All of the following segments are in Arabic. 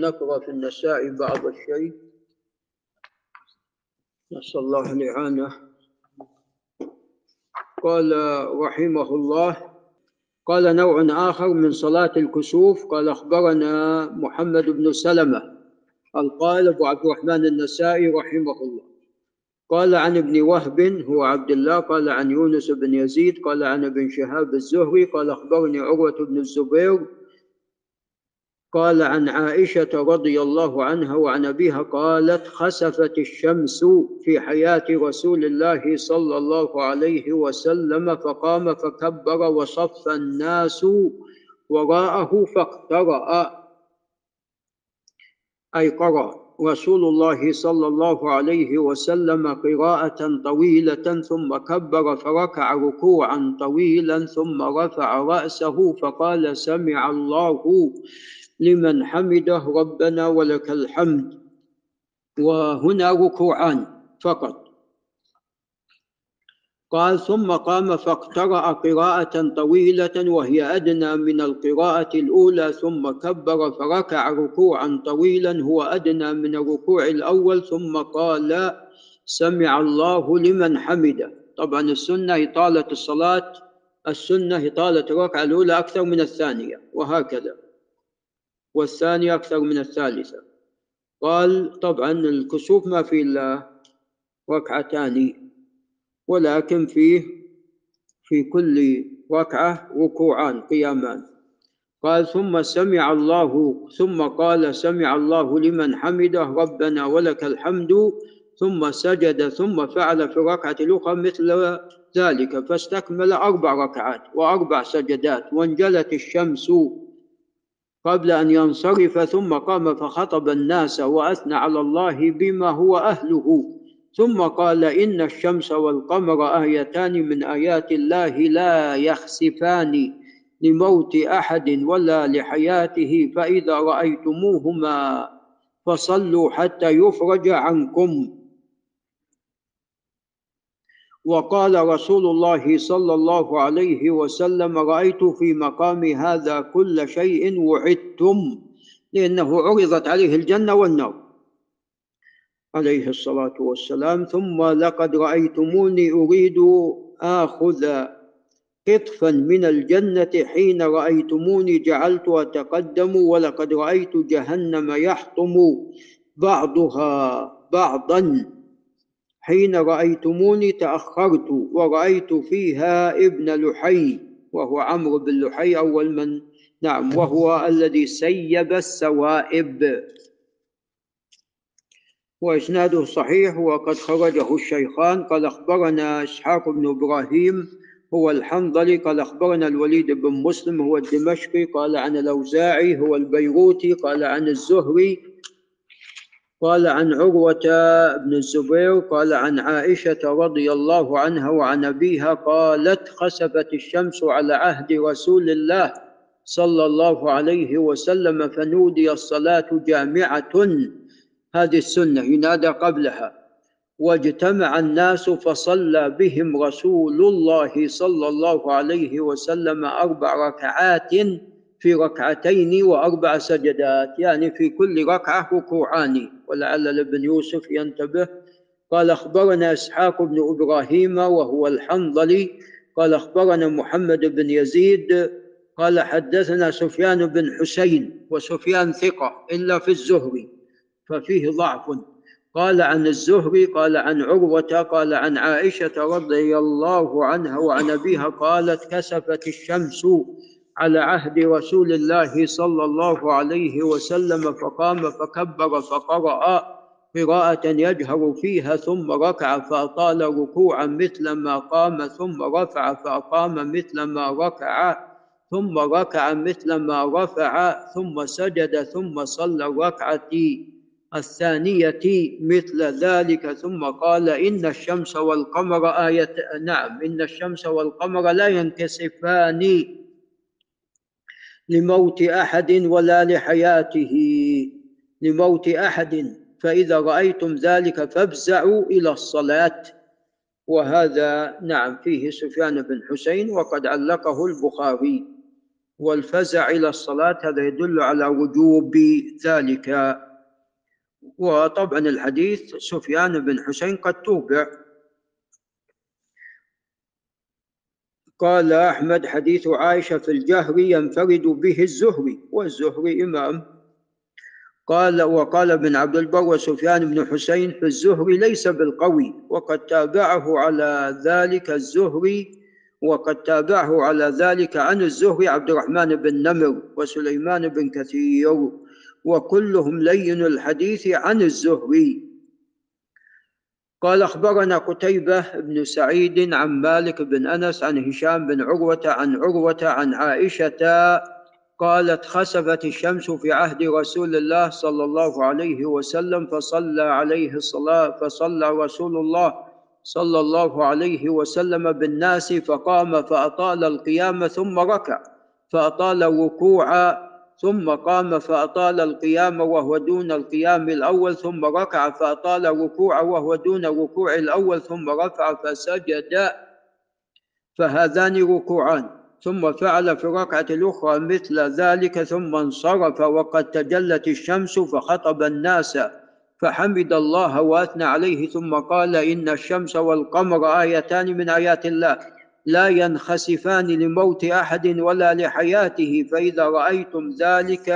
نقرأ في النساء بعض الشيء. نسأل الله الإعانة. قال رحمه الله قال نوع آخر من صلاة الكسوف قال أخبرنا محمد بن سلمة القال أبو عبد الرحمن النسائي رحمه الله. قال عن ابن وهب هو عبد الله قال عن يونس بن يزيد قال عن ابن شهاب الزهري قال أخبرني عروة بن الزبير قال عن عائشة رضي الله عنها وعن أبيها قالت خسفت الشمس في حياة رسول الله صلى الله عليه وسلم فقام فكبر وصف الناس وراءه فاقترأ. أي قرأ. رسول الله صلى الله عليه وسلم قراءة طويلة ثم كبر فركع ركوعا طويلا ثم رفع رأسه فقال سمع الله لمن حمده ربنا ولك الحمد. وهنا ركوعان فقط. قال ثم قام فاقترأ قراءة طويلة وهي أدنى من القراءة الأولى ثم كبر فركع ركوعا طويلا هو أدنى من الركوع الأول ثم قال سمع الله لمن حمده. طبعا السنة إطالة الصلاة السنة إطالة الركعة الأولى أكثر من الثانية وهكذا. والثانية أكثر من الثالثة. قال طبعا الكسوف ما في إلا ركعتان ولكن فيه في كل ركعة ركوعان قيامان. قال ثم سمع الله ثم قال سمع الله لمن حمده ربنا ولك الحمد ثم سجد ثم فعل في الركعة الأخرى مثل ذلك فاستكمل أربع ركعات وأربع سجدات وانجلت الشمس قبل أن ينصرف ثم قام فخطب الناس وأثنى على الله بما هو أهله. ثم قال إن الشمس والقمر آيتان من آيات الله لا يخسفان لموت أحد ولا لحياته فإذا رأيتموهما فصلوا حتى يفرج عنكم. وقال رسول الله صلى الله عليه وسلم رأيت في مقام هذا كل شيء وعدتم لأنه عرضت عليه الجنة والنار. عليه الصلاة والسلام. ثم لقد رأيتموني أريد آخذ قطفا من الجنة حين رأيتموني جعلت أتقدم ولقد رأيت جهنم يحطم بعضها بعضا. حين رأيتموني تأخرت ورأيت فيها ابن لحي وهو عمرو بن لحي أول من نعم وهو الذي سيب السوائب. وإسناده صحيح وقد خرجه الشيخان. قال أخبرنا إسحاق بن إبراهيم هو الحنظلي. قال أخبرنا الوليد بن مسلم هو الدمشقي. قال عن الأوزاعي هو البيروتي. قال عن الزهري قال عن عروة بن الزبير قال عن عائشة رضي الله عنها وعن أبيها قالت خسفت الشمس على عهد رسول الله صلى الله عليه وسلم فنودي الصلاة جامعة. هذه السنة ينادى قبلها. واجتمع الناس فصلى بهم رسول الله صلى الله عليه وسلم أربع ركعات في ركعتين وأربع سجدات يعني في كل ركعة ركوعان. ولعل ابن يوسف ينتبه قال أخبرنا إسحاق بن إبراهيم وهو الحنظلي قال أخبرنا محمد بن يزيد قال حدثنا سفيان بن حسين وسفيان ثقة إلا في الزهري ففيه ضعف. قال عن الزهري قال عن عروة قال عن عائشة رضي الله عنها وعن أبيها قالت كسفت الشمس على عهد رسول الله صلى الله عليه وسلم فقام فكبر فقرأ قراءة يجهر فيها ثم ركع فأطال ركوعا مثل ما قام ثم رفع فأقام مثل ما ركع ثم ركع مثل ما رفع ثم سجد ثم صلى الركعة الثانية مثل ذلك ثم قال إن الشمس والقمر آية نعم إن الشمس والقمر لا ينكسفان لموت أحد ولا لحياته. لموت أحد. فإذا رأيتم ذلك فافزعوا إلى الصلاة. وهذا نعم فيه سفيان بن حسين وقد علقه البخاري. والفزع إلى الصلاة هذا يدل على وجوب ذلك. وطبعا الحديث سفيان بن حسين قد توبع. قال أحمد حديث عائشة في الجهر ينفرد به الزهري والزهري إمام. قال وقال ابن عبد البر وسفيان بن حسين في الزهري ليس بالقوي وقد تابعه على ذلك الزهري وقد تابعه على ذلك عن الزهري عبد الرحمن بن نمر وسليمان بن كثير وكلهم لين الحديث عن الزهري. قال أخبرنا قتيبة بن سعيد عن مالك بن أنس عن هشام بن عروة عن عروة عن عائشة قالت خسفت الشمس في عهد رسول الله صلى الله عليه وسلم فصلى عليه الصلاة فصلى رسول الله صلى الله عليه وسلم بالناس فقام فأطال القيام ثم ركع فأطال الركوع ثم قام فأطال القيام وهو دون القيام الأول ثم ركع فأطال الركوع وهو دون الركوع الأول ثم رفع فسجد فهذان ركوعان. ثم فعل في الركعة الأخرى مثل ذلك ثم انصرف وقد تجلت الشمس فخطب الناس فحمد الله وأثنى عليه ثم قال إن الشمس والقمر آيتان من آيات الله. لا ينخسفان لموت أحد ولا لحياته فإذا رأيتم ذلك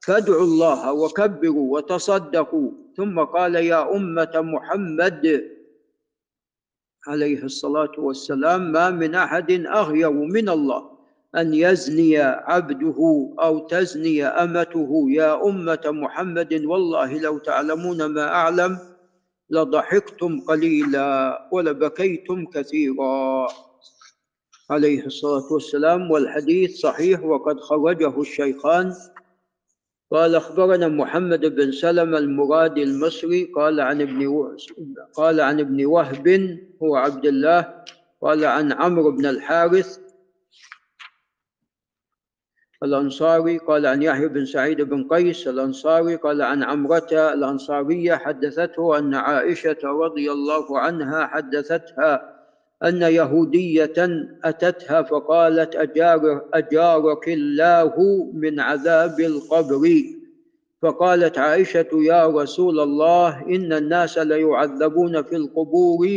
فادعوا الله وكبروا وتصدقوا. ثم قال يا أمة محمد عليه الصلاة والسلام ما من أحد اغير من الله أن يزني عبده أو تزني أمته. يا أمة محمد والله لو تعلمون ما أعلم لضحكتم قليلا ولبكيتم كثيرا. عليه الصلاة والسلام والحديث صحيح وقد خرجه الشيخان. قال أخبرنا محمد بن سلمة المرادي المصري قال عن ابن قال عن ابن وهب هو عبد الله قال عن عمرو بن الحارث الأنصاري قال عن يحيى بن سعيد بن قيس الأنصاري قال عن عمرة الأنصارية حدثته أن عائشة رضي الله عنها حدثتها أن يهودية أتتها فقالت أجار أجارك الله من عذاب القبر؟ فقالت عائشة يا رسول الله إن الناس ليعذبون في القبور.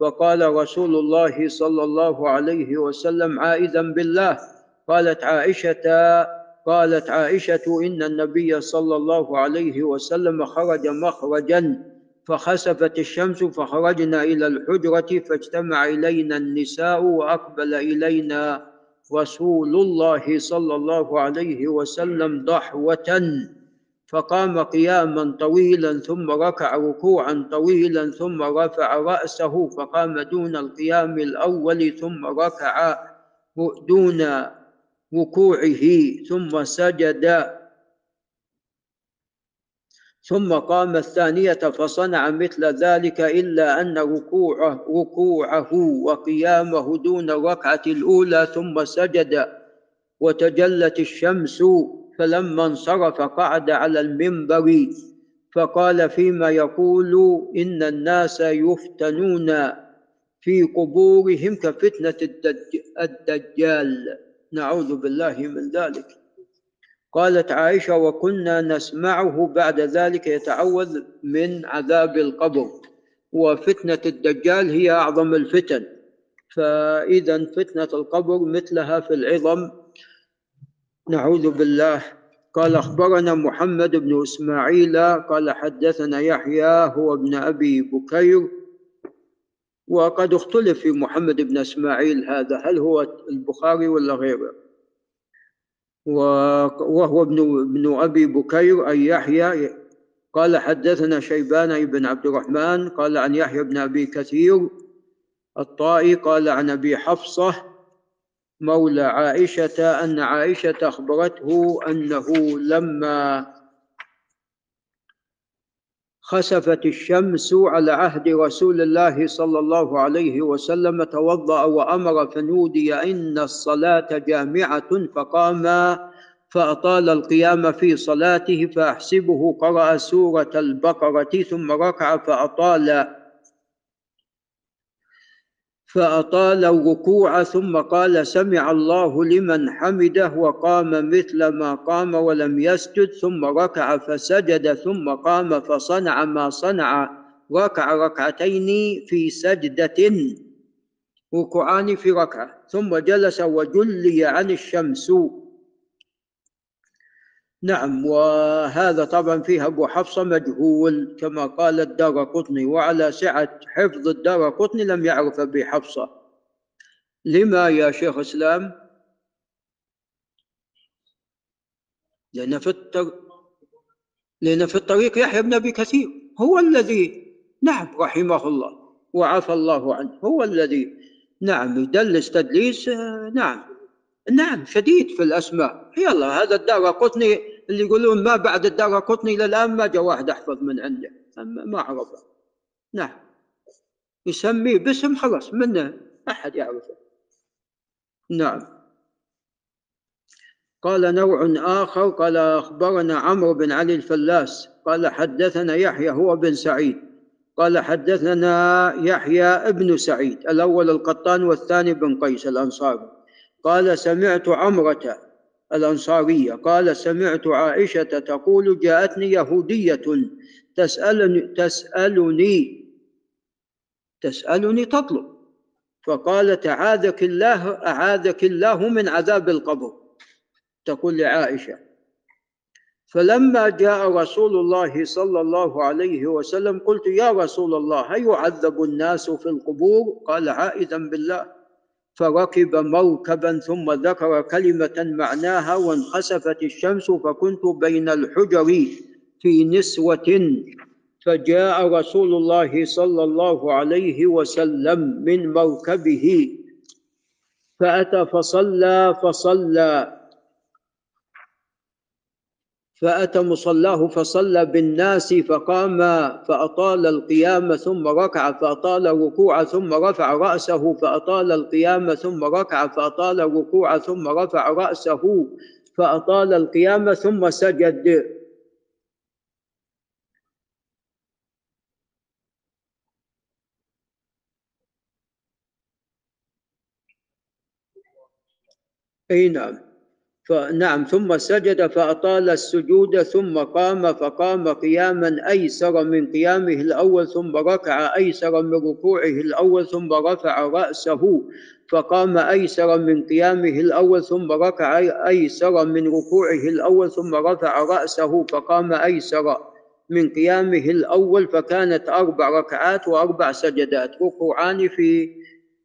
فقال رسول الله صلى الله عليه وسلم عائذا بالله. قالت عائشة قالت عائشة إن النبي صلى الله عليه وسلم خرج مخرجا فخسفت الشمس فخرجنا إلى الحجرة فاجتمع إلينا النساء وأقبل إلينا رسول الله صلى الله عليه وسلم ضحوة فقام قياما طويلا ثم ركع ركوعا طويلا ثم رفع رأسه فقام دون القيام الأول ثم ركع دون وقوعه ثم سجد. ثم قام الثانية فصنع مثل ذلك إلا أن ركوعه, ركوعه وقيامه دون الركعة الأولى ثم سجد. وتجلت الشمس فلما انصرف قعد على المنبر فقال فيما يقول إن الناس يفتنون في قبورهم كفتنة الدجال. نعوذ بالله من ذلك. قالت عائشة وكنا نسمعه بعد ذلك يتعوذ من عذاب القبر وفتنة الدجال هي أعظم الفتن. فإذا فتنة القبر مثلها في العظم. نعوذ بالله. قال أخبرنا محمد بن إسماعيل قال حدثنا يحيى هو ابن أبي بكير وقد اختلف في محمد بن إسماعيل هذا هل هو البخاري ولا غيره؟ وهو ابن ابن أبي بكير أي يحيى قال حدثنا شيبان بن عبد الرحمن قال عن يحيى بن أبي كثير الطائي قال عن أبي حفصة مولى عائشة أن عائشة أخبرته أنه لما خسفت الشمس على عهد رسول الله صلى الله عليه وسلم توضأ وأمر فنودي إن الصلاة جامعة فقام فأطال القيام في صلاته فأحسبه قرأ سورة البقرة ثم ركع فأطال فأطال الركوع ثم قال سمع الله لمن حمده وقام مثل ما قام ولم يسجد ثم ركع فسجد ثم قام فصنع ما صنع ركع ركعتين في سجدة. ركوعان في ركعة. ثم جلس وجلي عن الشمس. نعم وهذا طبعا فيه أبو حفصة مجهول كما قال الدار قطني وعلى سعة حفظ الدار قطني لم يعرف أبي حفصة. لما يا شيخ إسلام؟ لأن في الطريق لأن في الطريق يحيى بن أبي كثير هو الذي نعم رحمه الله وعفى الله عنه هو الذي نعم يدلس تدليس نعم نعم شديد في الأسماء. يلا هذا الدار قطني اللي يقولون ما بعد الدار قطني إلى الآن ما جاء واحد أحفظ من عنده. ما عرفه. نعم. يسميه باسم خلاص منه أحد يعرفه. نعم. قال نوع آخر قال أخبرنا عمرو بن علي الفلاس قال حدثنا يحيى هو بن سعيد. قال حدثنا يحيى ابن سعيد الأول القطان والثاني بن قيس الأنصاري. قال سمعت عمرة الأنصارية. قال سمعت عائشة تقول جاءتني يهودية تسألني تسألني تسألني تطلب. فقالت أعاذك الله أعاذك الله من عذاب القبر. تقول لعائشة فلما جاء رسول الله صلى الله عليه وسلم قلت يا رسول الله هل يعذب الناس في القبور؟ قال عائذا بالله. فركب موكبا ثم ذكر كلمة معناها وانخسفت الشمس فكنت بين الحجر في نسوة. فجاء رسول الله صلى الله عليه وسلم من موكبه فأتى فصلى فصلى. فأتى مصلاه فصلى بالناس فقام فأطال القيام ثم ركع فأطال الركوع ثم رفع رأسه فأطال القيام ثم ركع فأطال الركوع ثم رفع رأسه فأطال القيام ثم سجد. أي نعم. فنعم ثم سجد فأطال السجود ثم قام فقام قياما أيسر من قيامه الأول ثم ركع أيسر من ركوعه الأول ثم رفع رأسه فقام أيسر من قيامه الأول ثم ركع أيسر من ركوعه الأول ثم رفع رأسه فقام أيسر من قيامه الأول فكانت أربع ركعات وأربع سجدات ركوعان في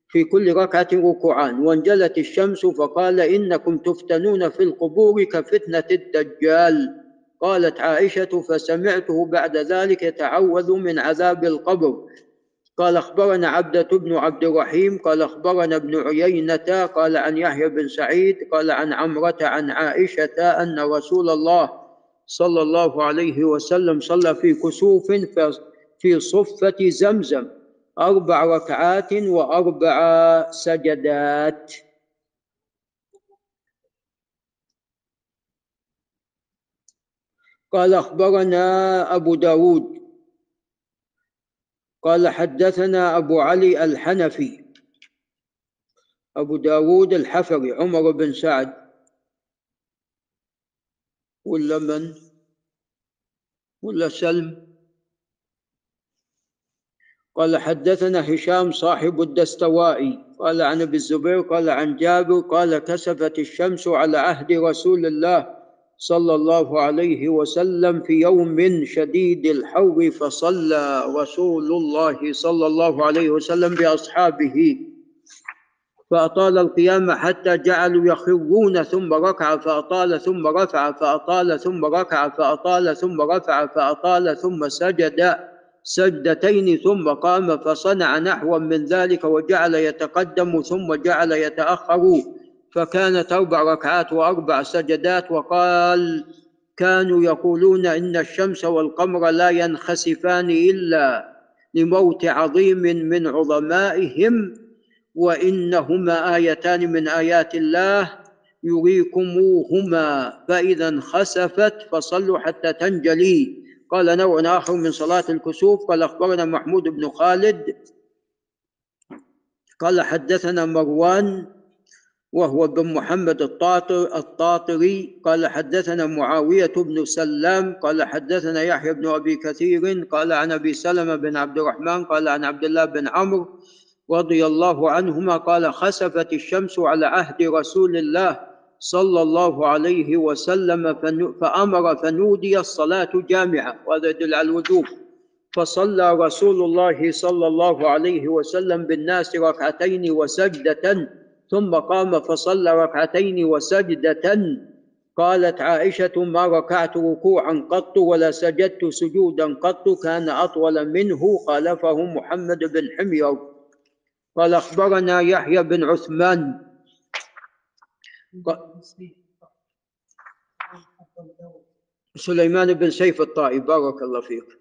في كل ركعة ركوعان. وانجلت الشمس فقال إنكم تفتنون في القبور كفتنة الدجال. قالت عائشة فسمعته بعد ذلك يتعوذ من عذاب القبر. قال أخبرنا عبدة بن عبد الرحيم قال أخبرنا ابن عيينة قال عن يحيى بن سعيد قال عن عمرة عن عائشة أن رسول الله صلى الله عليه وسلم صلى في كسوف في صفة زمزم. أربع ركعات وأربع سجدات. قال أخبرنا أبو داود. قال حدثنا أبو علي الحنفي. أبو داود الحفري عمر بن سعد. ولا من؟ ولا سلم؟ قال حدثنا هشام صاحب الدستوائي قال عن ابي الزبير قال عن جابر قال كسفت الشمس على عهد رسول الله صلى الله عليه وسلم في يوم شديد الحر فصلى رسول الله صلى الله عليه وسلم بأصحابه. فأطال القيام حتى جعلوا يخرون ثم ركع فأطال ثم رفع فأطال ثم ركع فأطال ثم رفع فأطال ثم سجد. سجدتين ثم قام فصنع نحوا من ذلك وجعل يتقدم ثم جعل يتأخر. فكانت أربع ركعات وأربع سجدات وقال كانوا يقولون إن الشمس والقمر لا ينخسفان إلا لموت عظيم من عظمائهم وإنهما آيتان من آيات الله يريكموهما فإذا انخسفت فصلوا حتى تنجلي. قال نوع آخر من صلاة الكسوف قال أخبرنا محمود بن خالد. قال حدثنا مروان وهو بن محمد الطاطر الطاطري. قال حدثنا معاوية بن سلام. قال حدثنا يحيى بن أبي كثير. قال عن أبي سلمة بن عبد الرحمن. قال عن عبد الله بن عمرو رضي الله عنهما قال خسفت الشمس على عهد رسول الله. صلى الله عليه وسلم فأمر فنودي الصلاة جامعة وهذا يدل على الوجوب. فصلى رسول الله صلى الله عليه وسلم بالناس ركعتين وسجدة ثم قام فصلى ركعتين وسجدة. قالت عائشة ما ركعت ركوعا قط ولا سجدت سجودا قط كان أطول منه خالفه محمد بن حمير. قال أخبرنا يحيى بن عثمان سليمان بن سيف الطائي بارك الله فيك.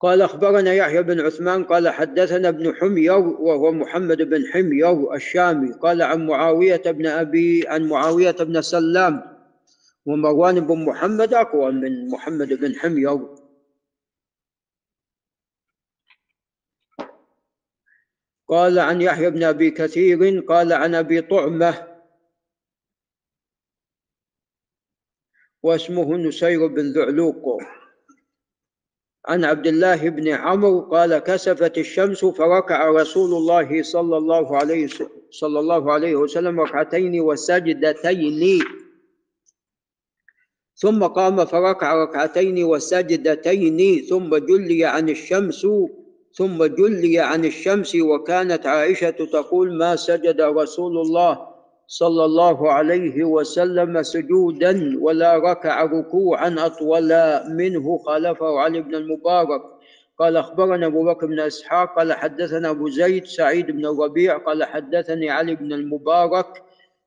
قال أخبرنا يحيى بن عثمان قال حدثنا ابن حمير وهو محمد بن حمير الشامي قال عن معاوية بن أبي عن معاوية بن سلام ومروان بن محمد أقوى من محمد بن حمير. قال عن يحيى بن أبي كثير قال عن أبي طعمة واسمه نسير بن ذعلوق. عن عبد الله بن عمرو قال كسفت الشمس فركع رسول الله صلى الله عليه صلى الله عليه وسلم ركعتين وسجدتين. ثم قام فركع ركعتين وسجدتين. ثم جلي عن الشمس ثم جلي عن الشمس. وكانت عائشة تقول ما سجد رسول الله. صلى الله عليه وسلم سجودا ولا ركع ركوعا أطول منه خالفه علي بن المبارك. قال أخبرنا أبو بكر بن إسحاق قال حدثنا أبو زيد سعيد بن الربيع قال حدثني علي بن المبارك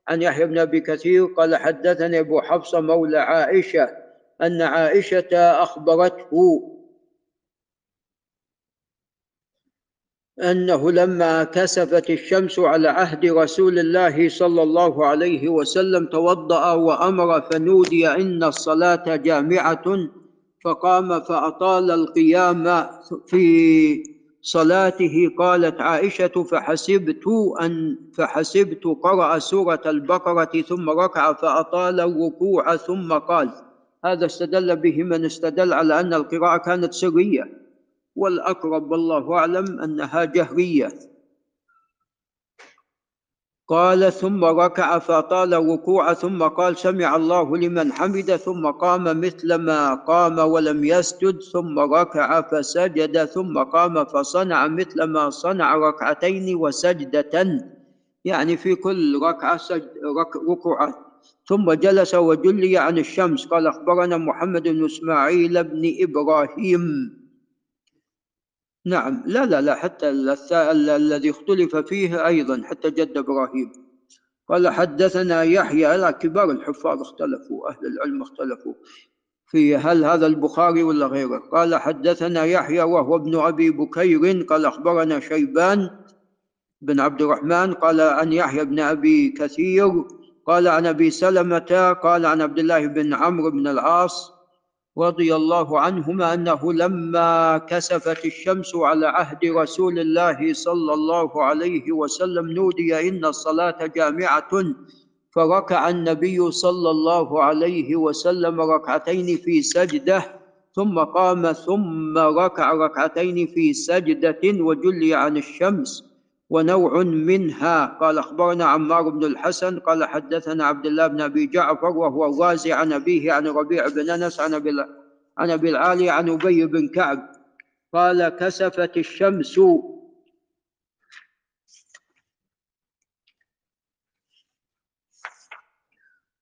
عن يحيى بن أبي كثير قال حدثني أبو حفصة مولى عائشة أن عائشة أخبرته أنه لما كسفت الشمس على عهد رسول الله صلى الله عليه وسلم توضأ وأمر فنودي إن الصلاة جامعة فقام فأطال القيام في صلاته. قالت عائشة فحسبت أن فحسبت قرأ سورة البقرة ثم ركع فأطال الركوع ثم قال هذا استدل به من استدل على أن القراءة كانت سرية. والأقرب والله أعلم أنها جهرية. قال ثم ركع فطال الركوع ثم قال سمع الله لمن حمد ثم قام مثل ما قام ولم يسجد ثم ركع فسجد ثم قام فصنع مثل ما صنع ركعتين وسجدة يعني في كل ركعة سجد ركوعات ثم جلس وجلي عن الشمس. قال أخبرنا محمد بن إسماعيل بن إبراهيم. نعم. لا لا لا حتى الذي اختلف فيه أيضا حتى جد إبراهيم. قال حدثنا يحيى لا كبار الحفاظ اختلفوا؟ أهل العلم اختلفوا. في هل هذا البخاري ولا غيره؟ قال حدثنا يحيى وهو ابن أبي بكير. قال أخبرنا شيبان بن عبد الرحمن. قال عن يحيى بن أبي كثير. قال عن أبي سلمة. قال عن عبد الله بن عمرو بن العاص. رضي الله عنهما أنه لما كسفت الشمس على عهد رسول الله صلى الله عليه وسلم نودي إن الصلاة جامعة فركع النبي صلى الله عليه وسلم ركعتين في سجدة ثم قام ثم ركع ركعتين في سجدة وجلي عن الشمس. ونوع منها. قال أخبرنا عمار بن الحسن قال حدثنا عبد الله بن أبي جعفر وهو الرازي عن أبيه عن ربيع بن أنس عن أبي عن أبي العالي عن أبي بن كعب. قال كسفت الشمس.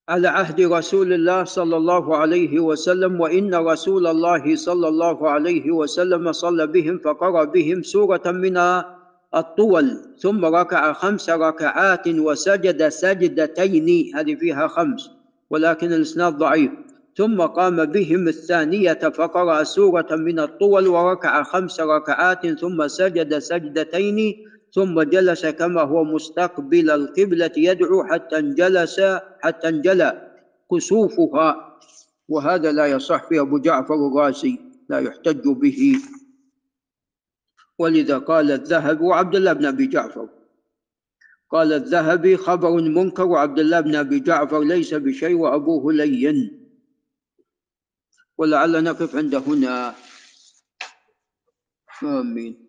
على عهد رسول الله صلى الله عليه وسلم وإن رسول الله صلى الله عليه وسلم صلى بهم فقرأ بهم سورة من الطول ثم ركع خمس ركعات وسجد سجدتين. هذه فيها خمس ولكن الإسناد ضعيف. ثم قام بهم الثانية فقرأ سورة من الطول وركع خمس ركعات ثم سجد سجدتين. ثم جلس كما هو مستقبل القبلة يدعو حتى انجلس حتى انجلى كسوفها. وهذا لا يصح في أبو جعفر الرازي لا يحتج به. ولذا قال الذهب وعبد الله بن أبي جعفر. قال الذهبي خبر منكر وعبد الله بن أبي جعفر ليس بشيء وأبوه لين. ولعل نقف عند هنا. آمين.